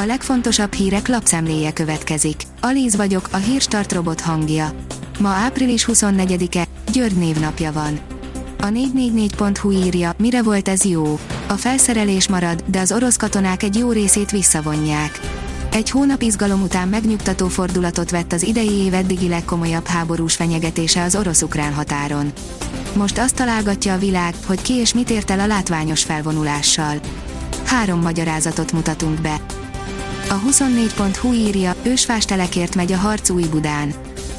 A legfontosabb hírek lapszemléje következik. Alíz vagyok, a hírstart robot hangja. Ma április 24-e, György névnapja van. A 444.hu írja, mire volt ez jó. A felszerelés marad, de az orosz katonák egy jó részét visszavonják. Egy hónap izgalom után megnyugtató fordulatot vett az idei év eddigi legkomolyabb háborús fenyegetése az orosz-ukrán határon. Most azt találgatja a világ, hogy ki és mit ért el a látványos felvonulással. Három magyarázatot mutatunk be. A 24.hu írja, ősfás telekért megy a harc új Budán.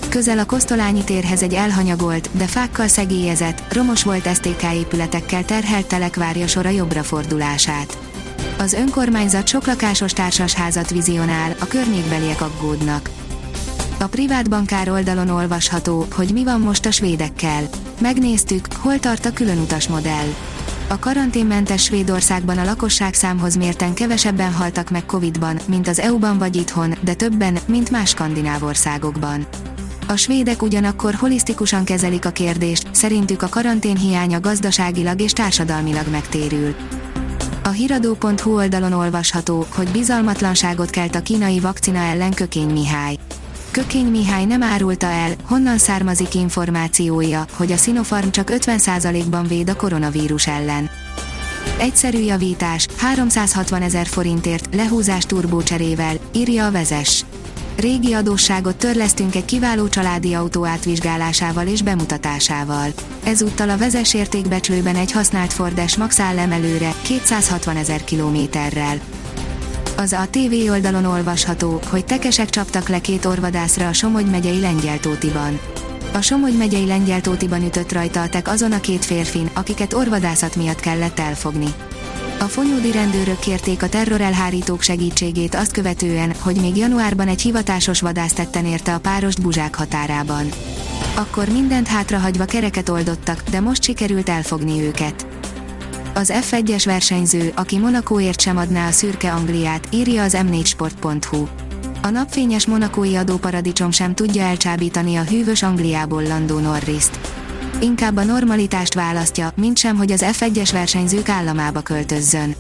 Közel a Kosztolányi térhez egy elhanyagolt, de fákkal szegélyezett, romos volt STK épületekkel terhelt telek várja sora jobbra fordulását. Az önkormányzat sok lakásos társasházat vizionál, a környékbeliek aggódnak. A privát bankár oldalon olvasható, hogy mi van most a svédekkel. Megnéztük, hol tart a különutas modell. A karanténmentes Svédországban a lakosság számhoz mérten kevesebben haltak meg Covid-ban, mint az EU-ban vagy itthon, de többen, mint más skandináv országokban. A svédek ugyanakkor holisztikusan kezelik a kérdést, szerintük a karantén hiánya gazdaságilag és társadalmilag megtérül. A hiradó.hu oldalon olvasható, hogy bizalmatlanságot kelt a kínai vakcina ellen Kökény Mihály. Kökény Mihály nem árulta el, honnan származik információja, hogy a Sinopharm csak 50%-ban véd a koronavírus ellen. Egyszerű javítás, 360 ezer forintért, lehúzás turbócserével, írja a vezes. Régi adósságot törlesztünk egy kiváló családi autó átvizsgálásával és bemutatásával. Ezúttal a vezes értékbecslőben egy használt Ford Max áll emelőre, 260 ezer kilométerrel. Az a TV oldalon olvasható, hogy tekesek csaptak le két orvadászra a Somogy megyei Lengyeltótiban. A Somogy megyei Lengyeltótiban ütött rajta a tek azon a két férfin, akiket orvadászat miatt kellett elfogni. A fonyódi rendőrök kérték a terrorelhárítók segítségét azt követően, hogy még januárban egy hivatásos vadász tetten érte a párost Buzsák határában. Akkor mindent hátrahagyva kereket oldottak, de most sikerült elfogni őket. Az F1-es versenyző, aki Monakóért sem adná a szürke Angliát, írja az m4sport.hu. A napfényes monakói adóparadicsom sem tudja elcsábítani a hűvös Angliából Landó Norriszt. Inkább a normalitást választja, mint sem, hogy az F1-es versenyzők államába költözzön.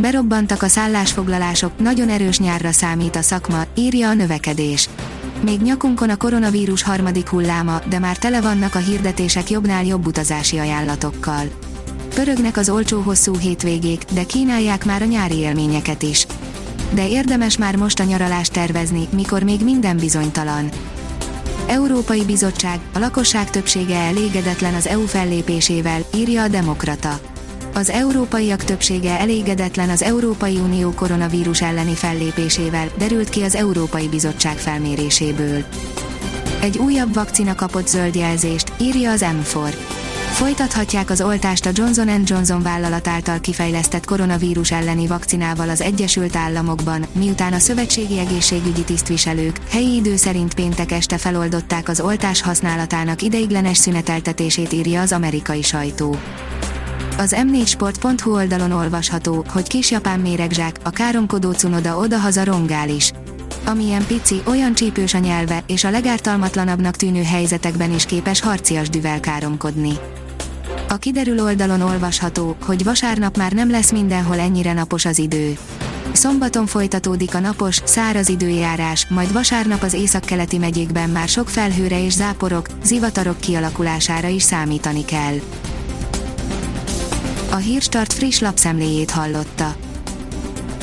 Berobbantak a szállásfoglalások, nagyon erős nyárra számít a szakma, írja a növekedés. Még nyakunkon a koronavírus harmadik hulláma, de már tele vannak a hirdetések jobbnál jobb utazási ajánlatokkal. Pörögnek az olcsó hosszú hétvégék, de kínálják már a nyári élményeket is. De érdemes már most a nyaralást tervezni, mikor még minden bizonytalan. Európai Bizottság, a lakosság többsége elégedetlen az EU fellépésével, írja a Demokrata. Az európaiak többsége elégedetlen az Európai Unió koronavírus elleni fellépésével, derült ki az Európai Bizottság felméréséből. Egy újabb vakcina kapott zöld jelzést, írja az M4. Folytathatják az oltást a Johnson Johnson vállalat által kifejlesztett koronavírus elleni vakcinával az Egyesült Államokban, miután a szövetségi egészségügyi tisztviselők helyi idő szerint péntek este feloldották az oltás használatának ideiglenes szüneteltetését írja az amerikai sajtó. Az m4sport.hu oldalon olvasható, hogy kis japán méregzsák, a káromkodó cunoda oda-haza rongál is. Amilyen pici, olyan csípős a nyelve, és a legártalmatlanabbnak tűnő helyzetekben is képes harcias düvel káromkodni. A kiderül oldalon olvasható, hogy vasárnap már nem lesz mindenhol ennyire napos az idő. Szombaton folytatódik a napos, száraz időjárás, majd vasárnap az északkeleti megyékben már sok felhőre és záporok, zivatarok kialakulására is számítani kell. A Hírstart friss lapszemléjét hallotta.